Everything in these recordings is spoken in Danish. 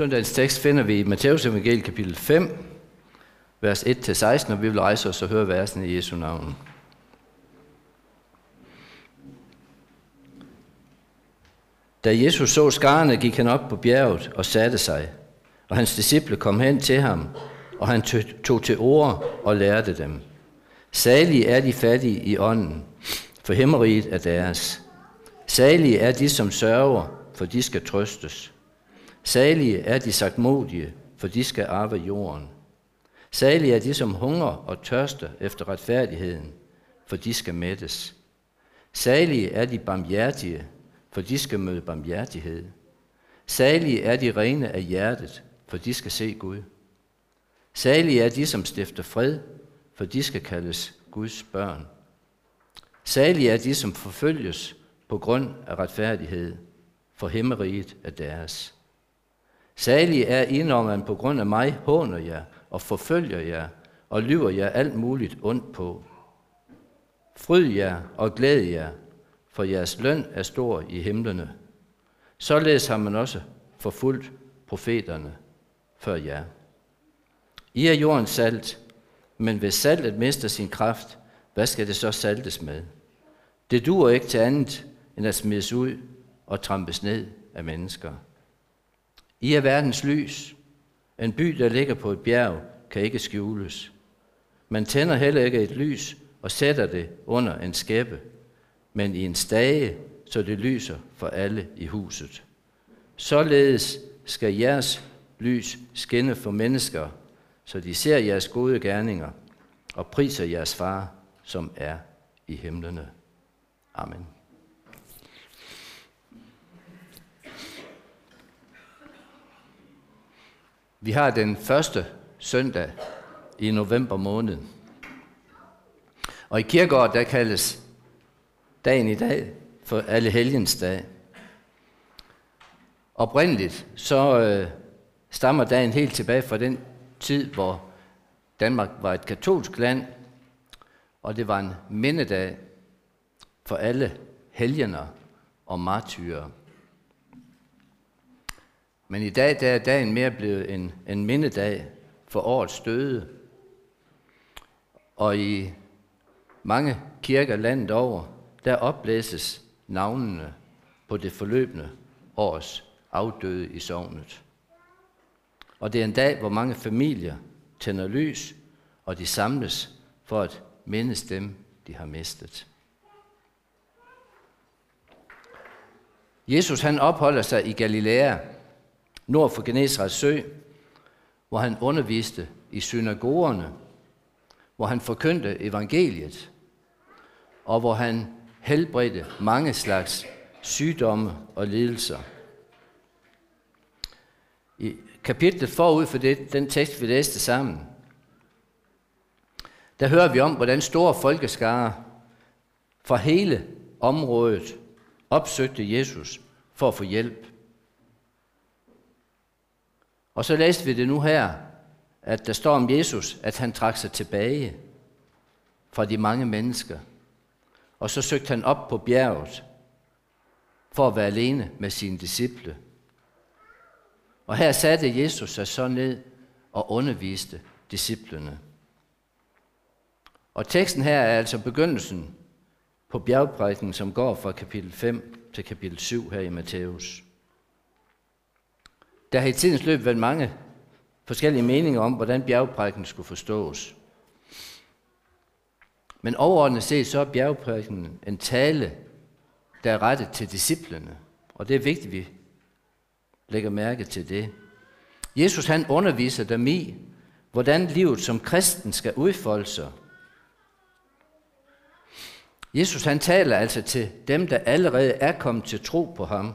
Søndagens tekst finder vi i Matteus evangeliet kapitel 5, vers 1-16, og vi vil rejse os og høre versen i Jesu navn. Da Jesus så skarne, gik han op på bjerget og satte sig, og hans disciple kom hen til ham, og han tog til ord og lærte dem. Salige er de fattige i ånden, for himmeriget er deres. Salige er de, som sørger, for de skal trøstes. Salige er de sagtmodige, for de skal arve jorden. Salige er de, som hunger og tørster efter retfærdigheden, for de skal mættes. Salige er de barmhjertige, for de skal møde barmhjertighed. Salige er de rene af hjertet, for de skal se Gud. Salige er de, som stifter fred, for de skal kaldes Guds børn. Salige er de, som forfølges på grund af retfærdighed, for himmeriget er deres. Salige er I, når man på grund af mig håner jer og forfølger jer og lyver jer alt muligt ondt på. Fryd jer og glæd jer, for jeres løn er stor i himlene. Således har man også forfulgt profeterne før jer. I er jordens salt, men hvis saltet mister sin kraft, hvad skal det så saltes med? Det duer ikke til andet, end at smides ud og trampes ned af mennesker. I er verdens lys. En by, der ligger på et bjerg, kan ikke skjules. Man tænder heller ikke et lys og sætter det under en skæppe, men i en stage, så det lyser for alle i huset. Således skal jeres lys skinne for mennesker, så de ser jeres gode gerninger og priser jeres far, som er i himlene. Amen. Vi har den første søndag i november måned. Og i kirkegård, der kaldes dagen i dag for alle helgens dag. Oprindeligt så øh, stammer dagen helt tilbage fra den tid, hvor Danmark var et katolsk land, og det var en mindedag for alle helgener og martyrer. Men i dag der er dagen mere blevet en, en mindedag for årets døde. Og i mange kirker landet over, der oplæses navnene på det forløbende års afdøde i sovnet. Og det er en dag, hvor mange familier tænder lys, og de samles for at mindes dem, de har mistet. Jesus han opholder sig i Galilea, nord for Genesrets sø, hvor han underviste i synagogerne, hvor han forkyndte evangeliet, og hvor han helbredte mange slags sygdomme og lidelser. I kapitlet forud for det, den tekst, vi læste sammen, der hører vi om, hvordan store folkeskare fra hele området opsøgte Jesus for at få hjælp. Og så læste vi det nu her, at der står om Jesus, at han trak sig tilbage fra de mange mennesker. Og så søgte han op på bjerget for at være alene med sine disciple. Og her satte Jesus sig så ned og underviste disciplene. Og teksten her er altså begyndelsen på bjergprædiken, som går fra kapitel 5 til kapitel 7 her i Matthæus. Der har i tidens løb været mange forskellige meninger om, hvordan bjergprædiken skulle forstås. Men overordnet set så er bjergprædiken en tale, der er rettet til disciplene. Og det er vigtigt, at vi lægger mærke til det. Jesus han underviser dem i, hvordan livet som kristen skal udfolde sig. Jesus han taler altså til dem, der allerede er kommet til tro på ham.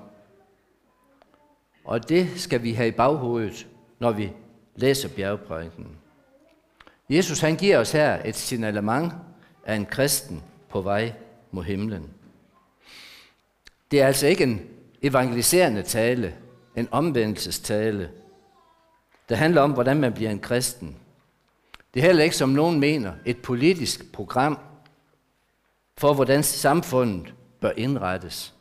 Og det skal vi have i baghovedet, når vi læser bjergprædiken. Jesus han giver os her et signalement af en kristen på vej mod himlen. Det er altså ikke en evangeliserende tale, en omvendelsestale, Det handler om, hvordan man bliver en kristen. Det er heller ikke, som nogen mener, et politisk program for, hvordan samfundet bør indrettes.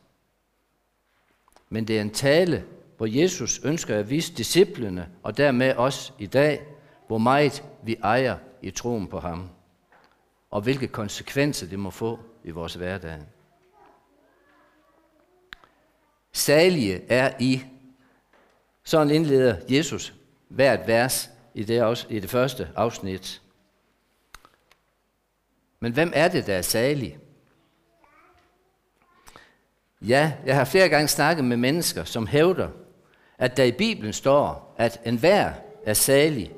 Men det er en tale hvor Jesus ønsker at vise disciplene, og dermed os i dag, hvor meget vi ejer i troen på ham, og hvilke konsekvenser det må få i vores hverdag. Salige er I. Sådan indleder Jesus hvert vers i det, i det første afsnit. Men hvem er det, der er salig? Ja, jeg har flere gange snakket med mennesker, som hævder, at der i Bibelen står, at enhver er salig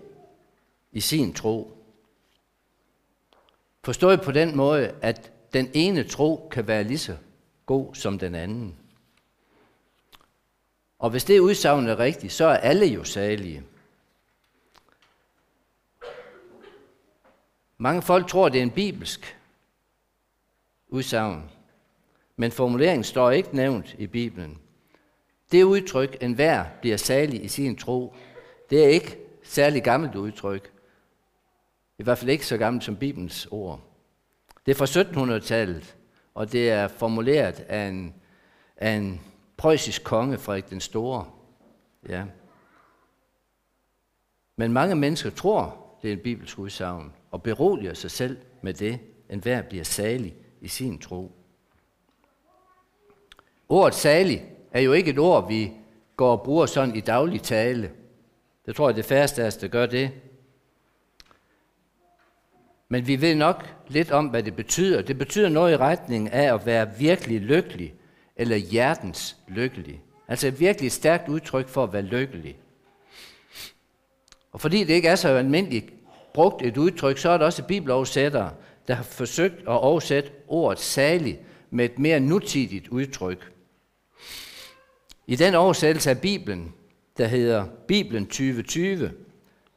i sin tro. Forstået på den måde, at den ene tro kan være lige så god som den anden. Og hvis det udsagn er rigtigt, så er alle jo salige. Mange folk tror, det er en bibelsk udsagn, men formuleringen står ikke nævnt i Bibelen. Det udtryk, en hver bliver salig i sin tro, det er ikke særlig gammelt udtryk. I hvert fald ikke så gammelt som Bibelens ord. Det er fra 1700-tallet, og det er formuleret af en, af en preussisk konge, Frederik den Store. Ja. Men mange mennesker tror, det er en bibelsk udsagn, og beroliger sig selv med det, en hver bliver salig i sin tro. Ordet salig er jo ikke et ord, vi går og bruger sådan i daglig tale. Det tror jeg, det færreste af os, der gør det. Men vi ved nok lidt om, hvad det betyder. Det betyder noget i retning af at være virkelig lykkelig, eller hjertens lykkelig. Altså et virkelig stærkt udtryk for at være lykkelig. Og fordi det ikke er så almindeligt brugt et udtryk, så er der også bibeloversættere, der har forsøgt at oversætte ordet salig med et mere nutidigt udtryk. I den oversættelse af Bibelen, der hedder Bibelen 2020,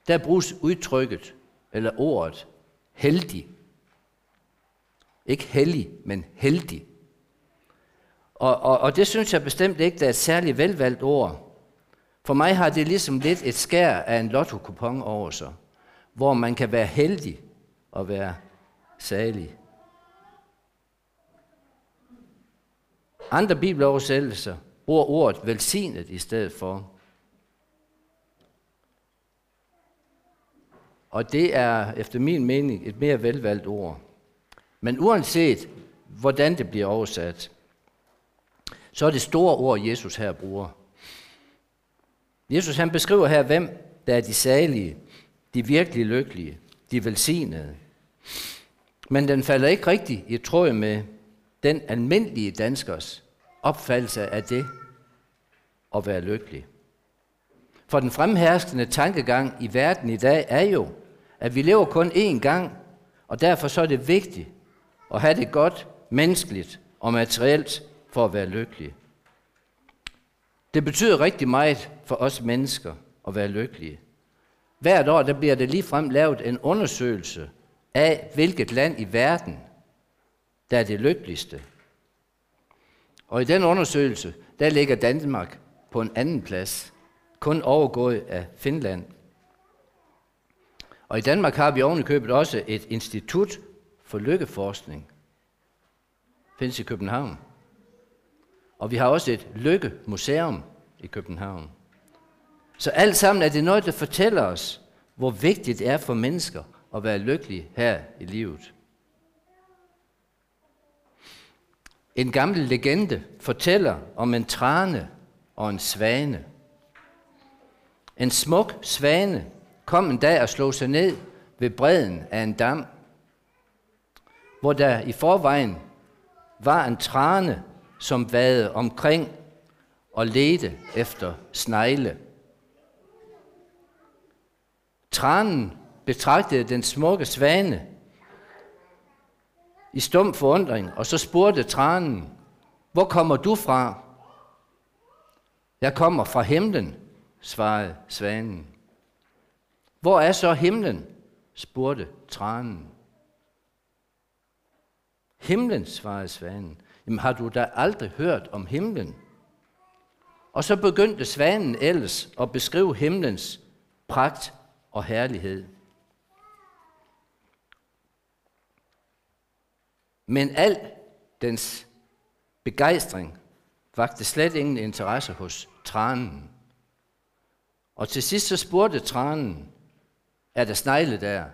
der bruges udtrykket, eller ordet, heldig. Ikke hellig, men heldig. Og, og, og det synes jeg bestemt ikke, der er et særligt velvalgt ord. For mig har det ligesom lidt et skær af en lotto over sig, hvor man kan være heldig og være salig. Andre bibeloversættelser bruger ordet velsignet i stedet for. Og det er efter min mening et mere velvalgt ord. Men uanset hvordan det bliver oversat, så er det store ord, Jesus her bruger. Jesus han beskriver her, hvem der er de salige, de virkelig lykkelige, de velsignede. Men den falder ikke rigtig i tråd med den almindelige danskers opfattelse af det at være lykkelig. For den fremherskende tankegang i verden i dag er jo, at vi lever kun én gang, og derfor så er det vigtigt at have det godt menneskeligt og materielt for at være lykkelig. Det betyder rigtig meget for os mennesker at være lykkelige. Hvert år der bliver der ligefrem lavet en undersøgelse af, hvilket land i verden, der er det lykkeligste. Og i den undersøgelse, der ligger Danmark på en anden plads, kun overgået af Finland. Og i Danmark har vi ovenikøbet også et institut for lykkeforskning. Findes i København. Og vi har også et lykkemuseum i København. Så alt sammen er det noget, der fortæller os, hvor vigtigt det er for mennesker at være lykkelige her i livet. En gammel legende fortæller om en trane og en svane. En smuk svane kom en dag og slog sig ned ved bredden af en dam, hvor der i forvejen var en trane, som vadede omkring og ledte efter snegle. Tranen betragtede den smukke svane i stum forundring, og så spurgte tranen, hvor kommer du fra? Jeg kommer fra himlen, svarede svanen. Hvor er så himlen? spurgte tranen. Himlen, svarede svanen. Jamen har du da aldrig hørt om himlen? Og så begyndte svanen ellers at beskrive himlens pragt og herlighed. Men al dens begejstring vagte slet ingen interesse hos tranen. Og til sidst så spurgte tranen, er der snegle der?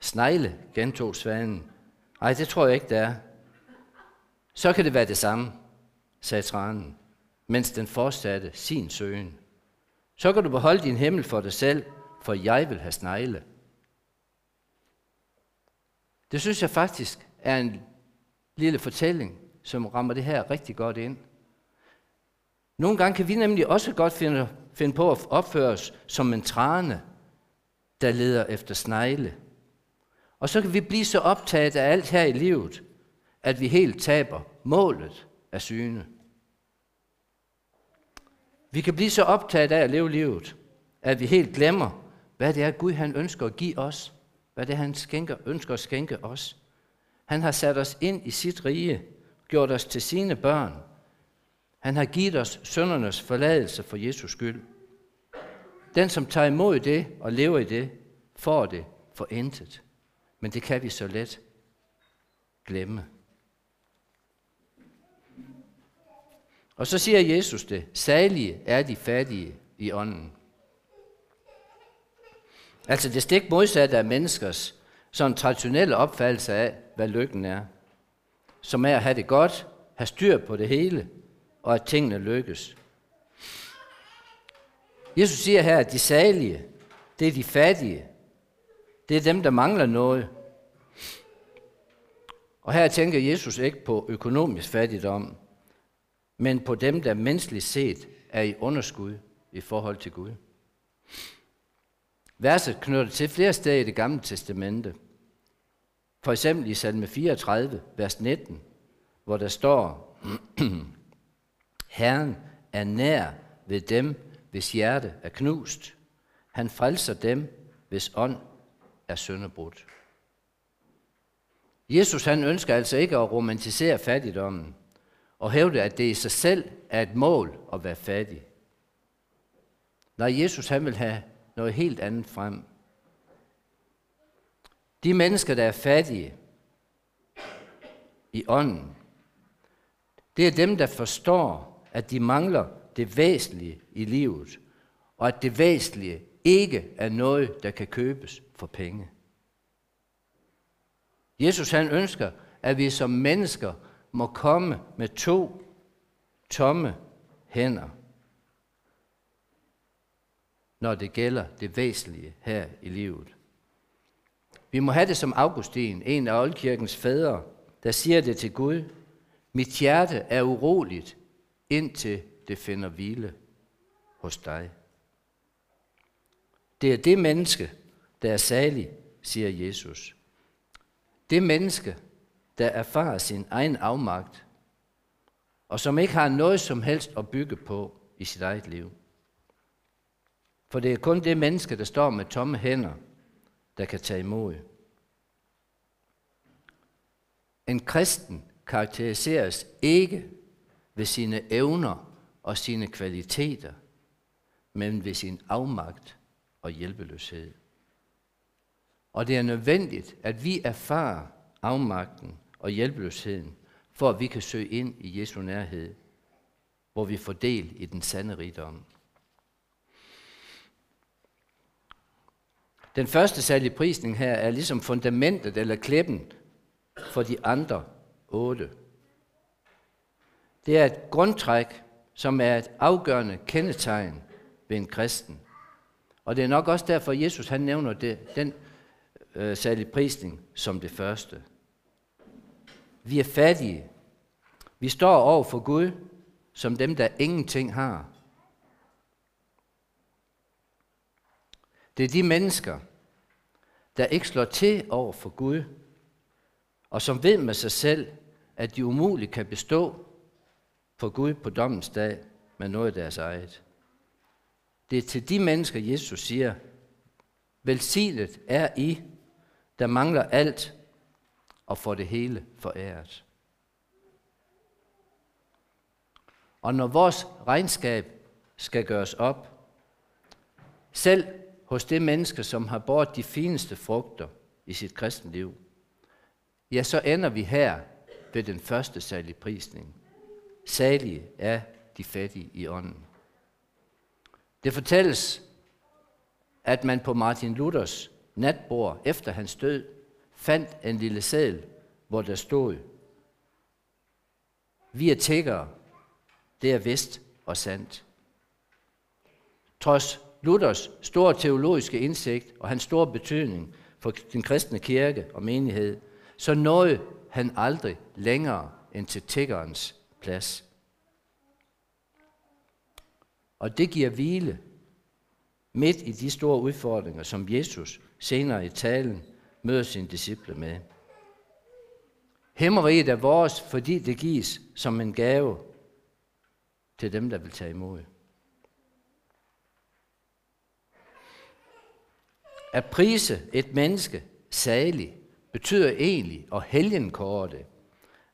Snegle, gentog svanen. Nej, det tror jeg ikke, der er. Så kan det være det samme, sagde tranen, mens den fortsatte sin søgen. Så kan du beholde din himmel for dig selv, for jeg vil have snegle. Det synes jeg faktisk er en lille fortælling, som rammer det her rigtig godt ind. Nogle gange kan vi nemlig også godt finde, finde på at opføre os som en trane, der leder efter snegle. Og så kan vi blive så optaget af alt her i livet, at vi helt taber målet af syne. Vi kan blive så optaget af at leve livet, at vi helt glemmer, hvad det er, Gud han ønsker at give os. Hvad det er, han skænker, ønsker at skænke os. Han har sat os ind i sit rige, gjort os til sine børn. Han har givet os søndernes forladelse for Jesus skyld. Den, som tager imod det og lever i det, får det for intet. Men det kan vi så let glemme. Og så siger Jesus det, salige er de fattige i ånden. Altså det stik modsatte af menneskers sådan traditionelle opfattelse af, hvad lykken er. Som er at have det godt, have styr på det hele, og at tingene lykkes. Jesus siger her, at de salige, det er de fattige. Det er dem, der mangler noget. Og her tænker Jesus ikke på økonomisk fattigdom, men på dem, der menneskeligt set er i underskud i forhold til Gud. Verset knytter til flere steder i det gamle testamente. For eksempel i salme 34, vers 19, hvor der står, Herren er nær ved dem, hvis hjerte er knust. Han frelser dem, hvis ånd er sønderbrudt. Jesus han ønsker altså ikke at romantisere fattigdommen og hævde, at det i sig selv er et mål at være fattig. Nej, Jesus han vil have noget helt andet frem. De mennesker, der er fattige i ånden, det er dem, der forstår, at de mangler det væsentlige i livet, og at det væsentlige ikke er noget, der kan købes for penge. Jesus han ønsker, at vi som mennesker må komme med to tomme hænder, når det gælder det væsentlige her i livet. Vi må have det som Augustin, en af oldkirkens fædre, der siger det til Gud. Mit hjerte er uroligt, indtil det finder hvile hos dig. Det er det menneske, der er salig, siger Jesus. Det menneske, der erfarer sin egen afmagt, og som ikke har noget som helst at bygge på i sit eget liv. For det er kun det menneske, der står med tomme hænder, der kan tage imod. En kristen karakteriseres ikke ved sine evner og sine kvaliteter, men ved sin afmagt og hjælpeløshed. Og det er nødvendigt, at vi erfarer afmagten og hjælpeløsheden, for at vi kan søge ind i Jesu nærhed, hvor vi får del i den sande rigdom. Den første særlige prisning her er ligesom fundamentet eller klippen for de andre otte. Det er et grundtræk, som er et afgørende kendetegn ved en kristen. Og det er nok også derfor, Jesus han nævner det, den øh, særlige prisning som det første. Vi er fattige. Vi står over for Gud som dem, der ingenting har. Det er de mennesker, der ikke slår til over for Gud, og som ved med sig selv, at de umuligt kan bestå for Gud på dommens dag med noget af deres eget. Det er til de mennesker, Jesus siger, velsignet er I, der mangler alt og får det hele foræret. Og når vores regnskab skal gøres op, selv hos det menneske, som har båret de fineste frugter i sit kristenliv, ja, så ender vi her ved den første særlige prisning. salige er de fattige i ånden. Det fortælles, at man på Martin Luthers natbord efter hans død fandt en lille sædel, hvor der stod, vi er tiggere, det er vist og sandt. Trods Luthers store teologiske indsigt og hans store betydning for den kristne kirke og menighed, så nåede han aldrig længere end til tiggerens plads. Og det giver hvile midt i de store udfordringer, som Jesus senere i talen møder sine disciple med. Himmeriget er vores, fordi det gives som en gave til dem, der vil tage imod. At prise et menneske salig betyder egentlig at helgenkåre det.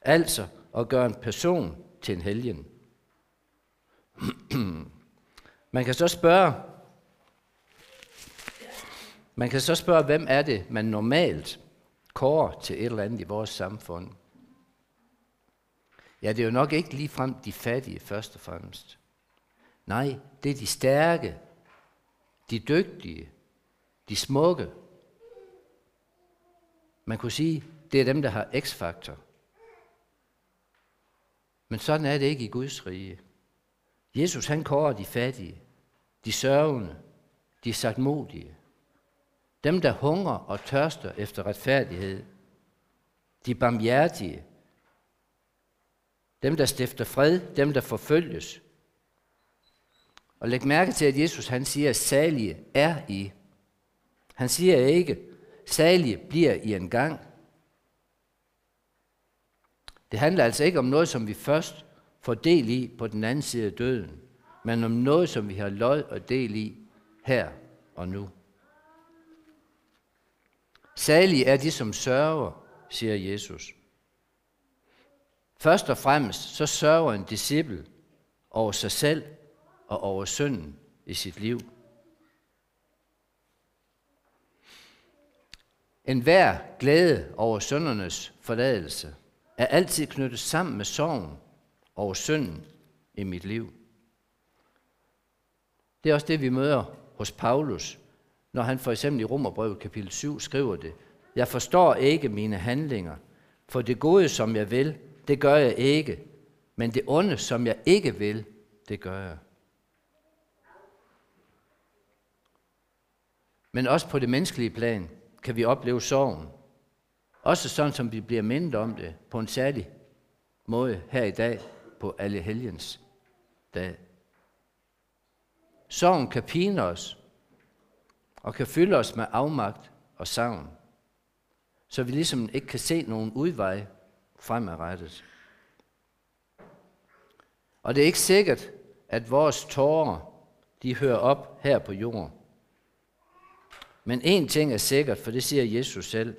Altså at gøre en person til en helgen. Man kan så spørge, man kan så spørge, hvem er det, man normalt kårer til et eller andet i vores samfund? Ja, det er jo nok ikke ligefrem de fattige først og fremmest. Nej, det er de stærke, de dygtige, de smukke. Man kunne sige, det er dem, der har x-faktor. Men sådan er det ikke i Guds rige. Jesus han kårer de fattige, de sørgende, de sagtmodige, dem der hunger og tørster efter retfærdighed, de barmhjertige, dem der stifter fred, dem der forfølges. Og læg mærke til, at Jesus han siger, at salige er I. Han siger ikke, salige bliver I en gang. Det handler altså ikke om noget, som vi først får del i på den anden side af døden, men om noget, som vi har lod og del i her og nu. Salige er de, som sørger, siger Jesus. Først og fremmest så sørger en disciple over sig selv og over synden i sit liv. En hver glæde over søndernes forladelse er altid knyttet sammen med sorgen over synden i mit liv. Det er også det, vi møder hos Paulus, når han for eksempel i Romerbrevet kapitel 7 skriver det. Jeg forstår ikke mine handlinger, for det gode, som jeg vil, det gør jeg ikke, men det onde, som jeg ikke vil, det gør jeg. Men også på det menneskelige plan kan vi opleve sorgen. Også sådan, som vi bliver mindet om det på en særlig måde her i dag på alle helgens dag. Sorgen kan pine os og kan fylde os med afmagt og savn, så vi ligesom ikke kan se nogen udvej fremadrettet. Og det er ikke sikkert, at vores tårer, de hører op her på jorden. Men en ting er sikkert, for det siger Jesus selv.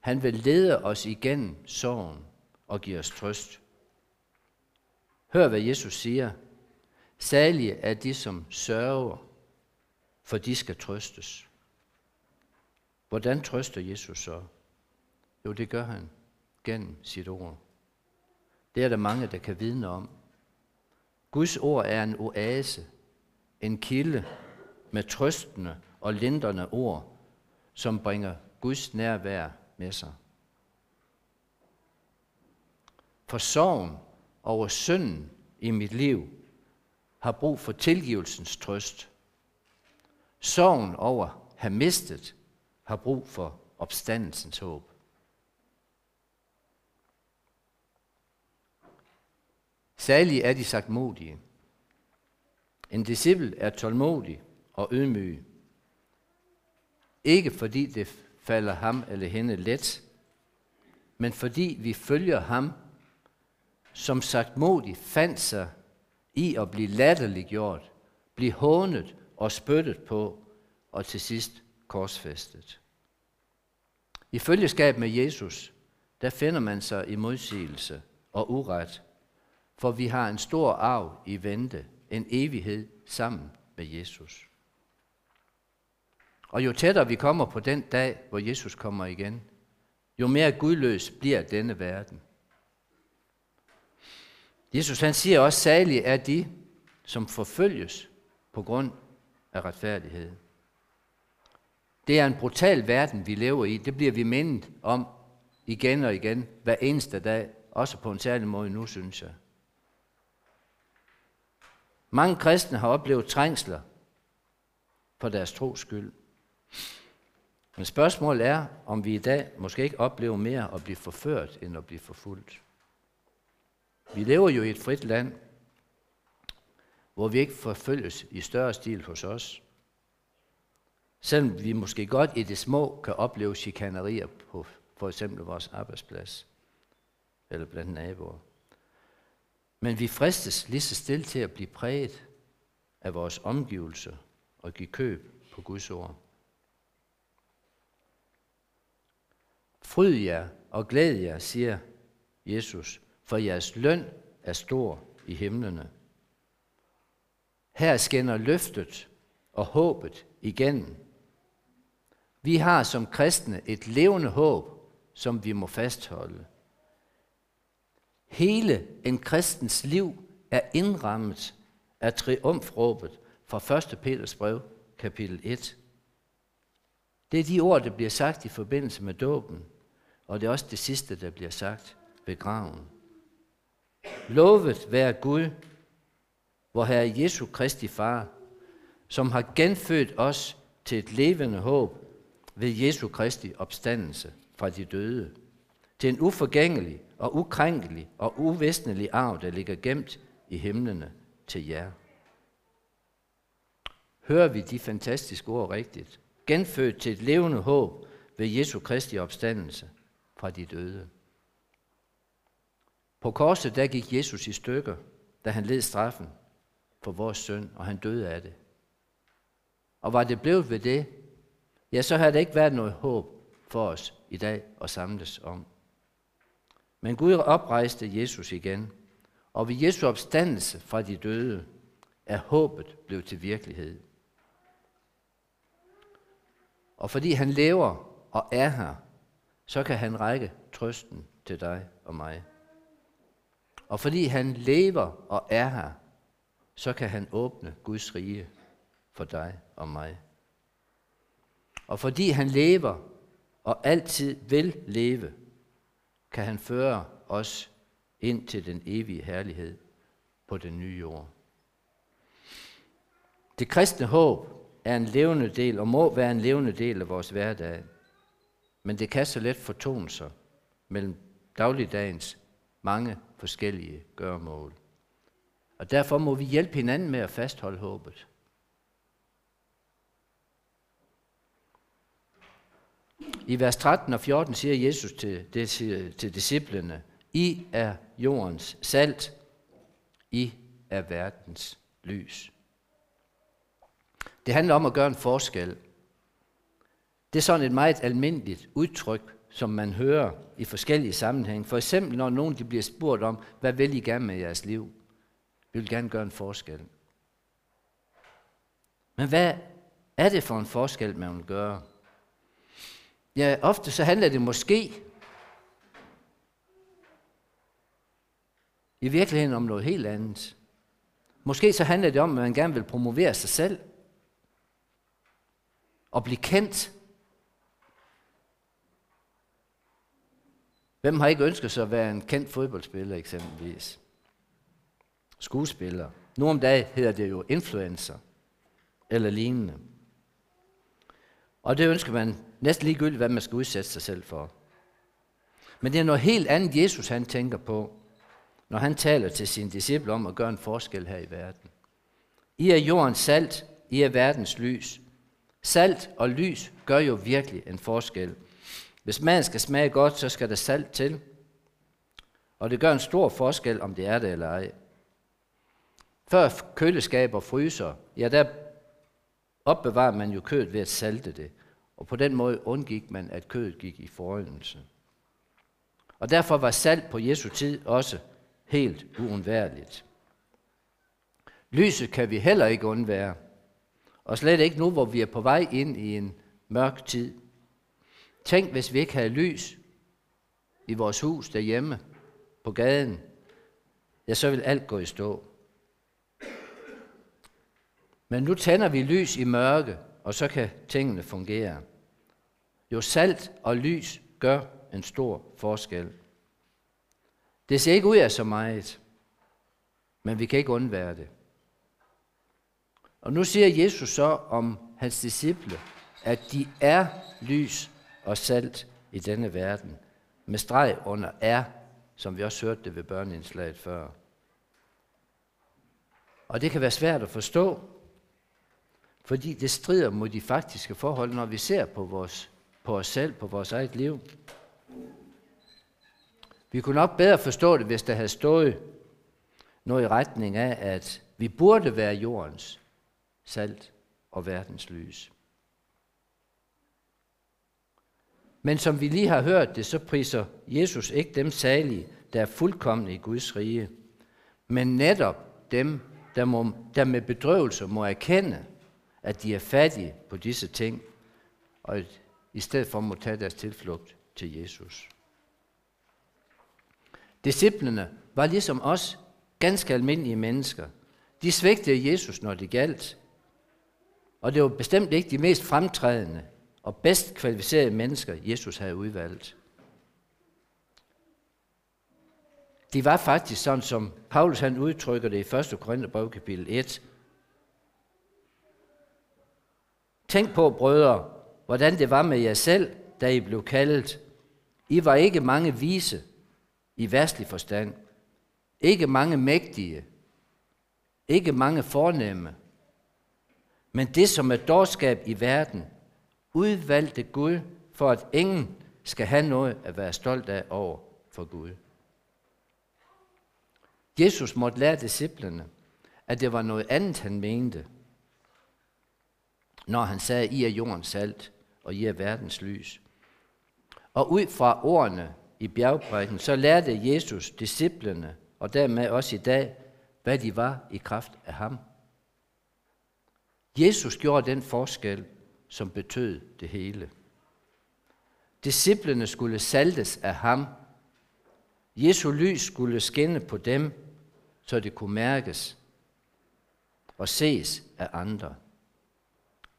Han vil lede os igennem sorgen og give os trøst. Hør, hvad Jesus siger. Salige er de, som sørger, for de skal trøstes. Hvordan trøster Jesus så? Jo, det gør han gennem sit ord. Det er der mange, der kan vidne om. Guds ord er en oase, en kilde med trøstende og lindrende ord, som bringer Guds nærvær med sig. For sorgen over synden i mit liv har brug for tilgivelsens trøst. Sorgen over at have mistet har brug for opstandelsens håb. Særlig er de sagt modige. En disciple er tålmodig og ydmyg. Ikke fordi det falder ham eller hende let, men fordi vi følger ham, som sagt modig fandt sig i at blive latterliggjort, blive hånet og spyttet på, og til sidst korsfæstet. I følgeskab med Jesus, der finder man sig i modsigelse og uret, for vi har en stor arv i vente, en evighed sammen med Jesus. Og jo tættere vi kommer på den dag, hvor Jesus kommer igen, jo mere gudløs bliver denne verden. Jesus han siger også, særligt er de, som forfølges på grund af retfærdighed. Det er en brutal verden, vi lever i. Det bliver vi mindet om igen og igen, hver eneste dag. Også på en særlig måde nu, synes jeg. Mange kristne har oplevet trængsler for deres tros skyld. Men spørgsmålet er, om vi i dag måske ikke oplever mere at blive forført, end at blive forfulgt. Vi lever jo i et frit land, hvor vi ikke forfølges i større stil hos os. Selvom vi måske godt i det små kan opleve chikanerier på for eksempel vores arbejdsplads eller blandt naboer. Men vi fristes lige så stille til at blive præget af vores omgivelser og give køb på Guds ord. Fryd jer og glæd jer, siger Jesus, for jeres løn er stor i himlene. Her skinner løftet og håbet igennem. Vi har som kristne et levende håb, som vi må fastholde. Hele en kristens liv er indrammet af triumfråbet fra 1. Peters brev, kapitel 1. Det er de ord, der bliver sagt i forbindelse med dåben, og det er også det sidste, der bliver sagt begraven. Lovet være Gud, hvor Herre Jesu Kristi Far, som har genfødt os til et levende håb ved Jesu Kristi opstandelse fra de døde, til en uforgængelig og ukrænkelig og uvæsnelig arv, der ligger gemt i himlene til jer. Hører vi de fantastiske ord rigtigt? Genfødt til et levende håb ved Jesu Kristi opstandelse fra de døde. På korset der gik Jesus i stykker, da han led straffen for vores søn, og han døde af det. Og var det blevet ved det, ja, så havde det ikke været noget håb for os i dag at samles om. Men Gud oprejste Jesus igen, og ved Jesu opstandelse fra de døde er håbet blevet til virkelighed. Og fordi han lever og er her, så kan han række trøsten til dig og mig. Og fordi han lever og er her, så kan han åbne Guds rige for dig og mig. Og fordi han lever og altid vil leve, kan han føre os ind til den evige herlighed på den nye jord. Det kristne håb er en levende del og må være en levende del af vores hverdag. Men det kan så let fortone sig mellem dagligdagens mange forskellige gørmål. Og derfor må vi hjælpe hinanden med at fastholde håbet. I vers 13 og 14 siger Jesus til, til disciplene, I er jordens salt, I er verdens lys. Det handler om at gøre en forskel. Det er sådan et meget almindeligt udtryk, som man hører i forskellige sammenhænge. For eksempel når nogen de bliver spurgt om, hvad vil I gerne med jeres liv? Vi vil gerne gøre en forskel. Men hvad er det for en forskel, man vil gøre? Ja, ofte så handler det måske i virkeligheden om noget helt andet. Måske så handler det om, at man gerne vil promovere sig selv og blive kendt. Hvem har ikke ønsket sig at være en kendt fodboldspiller eksempelvis? Skuespiller. Nu om dagen hedder det jo influencer eller lignende. Og det ønsker man næsten ligegyldigt, hvad man skal udsætte sig selv for. Men det er noget helt andet, Jesus han tænker på, når han taler til sine disciple om at gøre en forskel her i verden. I er jordens salt, I er verdens lys. Salt og lys gør jo virkelig en forskel. Hvis maden skal smage godt, så skal der salt til. Og det gør en stor forskel, om det er det eller ej. Før køleskaber og fryser, ja, der opbevarer man jo kødet ved at salte det. Og på den måde undgik man, at kødet gik i forøgelse. Og derfor var salt på Jesu tid også helt uundværligt. Lyset kan vi heller ikke undvære. Og slet ikke nu, hvor vi er på vej ind i en mørk tid. Tænk, hvis vi ikke havde lys i vores hus derhjemme, på gaden, ja, så vil alt gå i stå. Men nu tænder vi lys i mørke, og så kan tingene fungere. Jo salt og lys gør en stor forskel. Det ser ikke ud af så meget, men vi kan ikke undvære det. Og nu siger Jesus så om hans disciple, at de er lys og salt i denne verden, med streg under er, som vi også hørte det ved børneindslaget før. Og det kan være svært at forstå, fordi det strider mod de faktiske forhold, når vi ser på, vores, på os selv, på vores eget liv. Vi kunne nok bedre forstå det, hvis der havde stået noget i retning af, at vi burde være jordens salt og verdens lys. Men som vi lige har hørt det, så priser Jesus ikke dem salige, der er fuldkommende i Guds rige, men netop dem, der, må, der med bedrøvelse må erkende, at de er fattige på disse ting, og i stedet for må tage deres tilflugt til Jesus. Disciplene var ligesom os ganske almindelige mennesker. De svigtede Jesus, når det galt. Og det var bestemt ikke de mest fremtrædende og bedst kvalificerede mennesker, Jesus havde udvalgt. De var faktisk sådan, som Paulus han udtrykker det i 1. Korintherbrev kapitel 1. Tænk på, brødre, hvordan det var med jer selv, da I blev kaldet. I var ikke mange vise i værstlig forstand. Ikke mange mægtige. Ikke mange fornemme. Men det, som er dårskab i verden, udvalgte Gud, for at ingen skal have noget at være stolt af over for Gud. Jesus måtte lære disciplene, at det var noget andet, han mente, når han sagde, I er jordens salt, og I er verdens lys. Og ud fra ordene i bjergprædiken, så lærte Jesus disciplene, og dermed også i dag, hvad de var i kraft af ham. Jesus gjorde den forskel, som betød det hele. Disciplene skulle saltes af ham. Jesu lys skulle skinne på dem, så det kunne mærkes og ses af andre.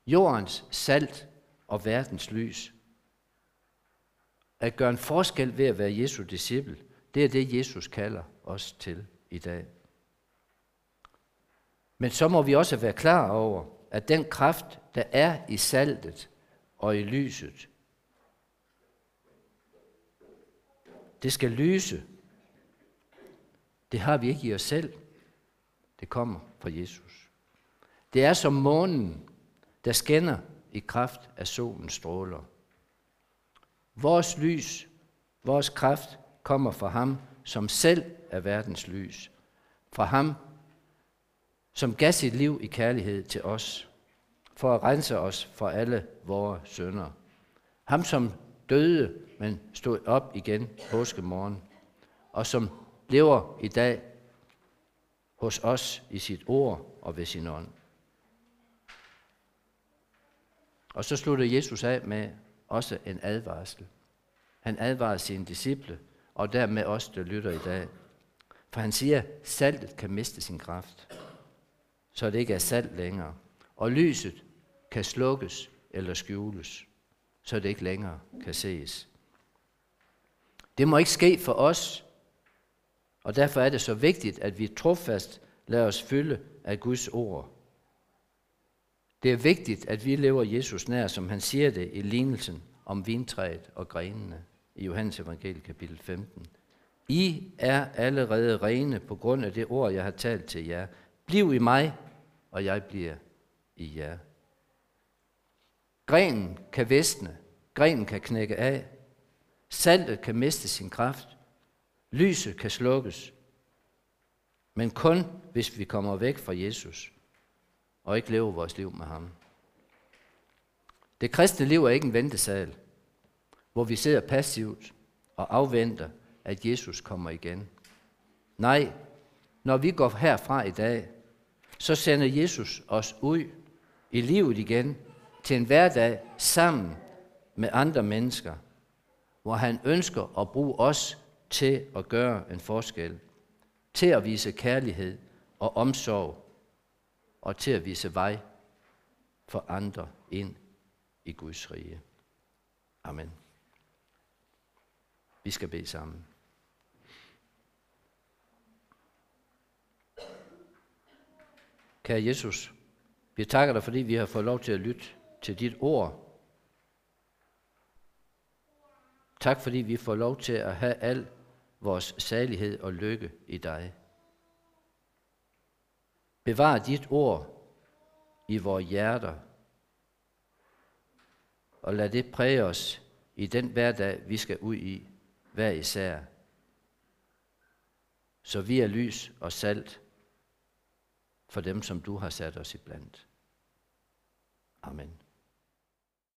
Jordens salt og verdens lys. At gøre en forskel ved at være Jesu disciple, det er det, Jesus kalder os til i dag. Men så må vi også være klar over, at den kraft, der er i saltet og i lyset, det skal lyse. Det har vi ikke i os selv. Det kommer fra Jesus. Det er som månen, der skinner i kraft af solens stråler. Vores lys, vores kraft kommer fra ham, som selv er verdens lys. Fra ham, som gav sit liv i kærlighed til os, for at rense os for alle vores sønder. Ham, som døde, men stod op igen påskemorgen, og som lever i dag hos os i sit ord og ved sin ånd. Og så slutter Jesus af med også en advarsel. Han advarer sine disciple, og dermed os, der lytter i dag. For han siger, at saltet kan miste sin kraft, så det ikke er salt længere. Og lyset kan slukkes eller skjules, så det ikke længere kan ses. Det må ikke ske for os, og derfor er det så vigtigt, at vi trofast lader os fylde af Guds ord det er vigtigt, at vi lever Jesus nær, som han siger det i lignelsen om vintræet og grenene i Johannes evangelie kapitel 15. I er allerede rene på grund af det ord, jeg har talt til jer. Bliv i mig, og jeg bliver i jer. Grenen kan visne, grenen kan knække af, saltet kan miste sin kraft, lyset kan slukkes, men kun hvis vi kommer væk fra Jesus og ikke lever vores liv med ham. Det kristne liv er ikke en ventesal, hvor vi sidder passivt og afventer, at Jesus kommer igen. Nej, når vi går herfra i dag, så sender Jesus os ud i livet igen til en hverdag sammen med andre mennesker, hvor han ønsker at bruge os til at gøre en forskel. til at vise kærlighed og omsorg, og til at vise vej for andre ind i Guds rige. Amen. Vi skal bede sammen. Kære Jesus, vi takker dig, fordi vi har fået lov til at lytte til dit ord. Tak, fordi vi får lov til at have al vores salighed og lykke i dig. Bevar dit ord i vores hjerter, og lad det præge os i den hverdag, vi skal ud i, hver især. Så vi er lys og salt for dem, som du har sat os iblandt. Amen.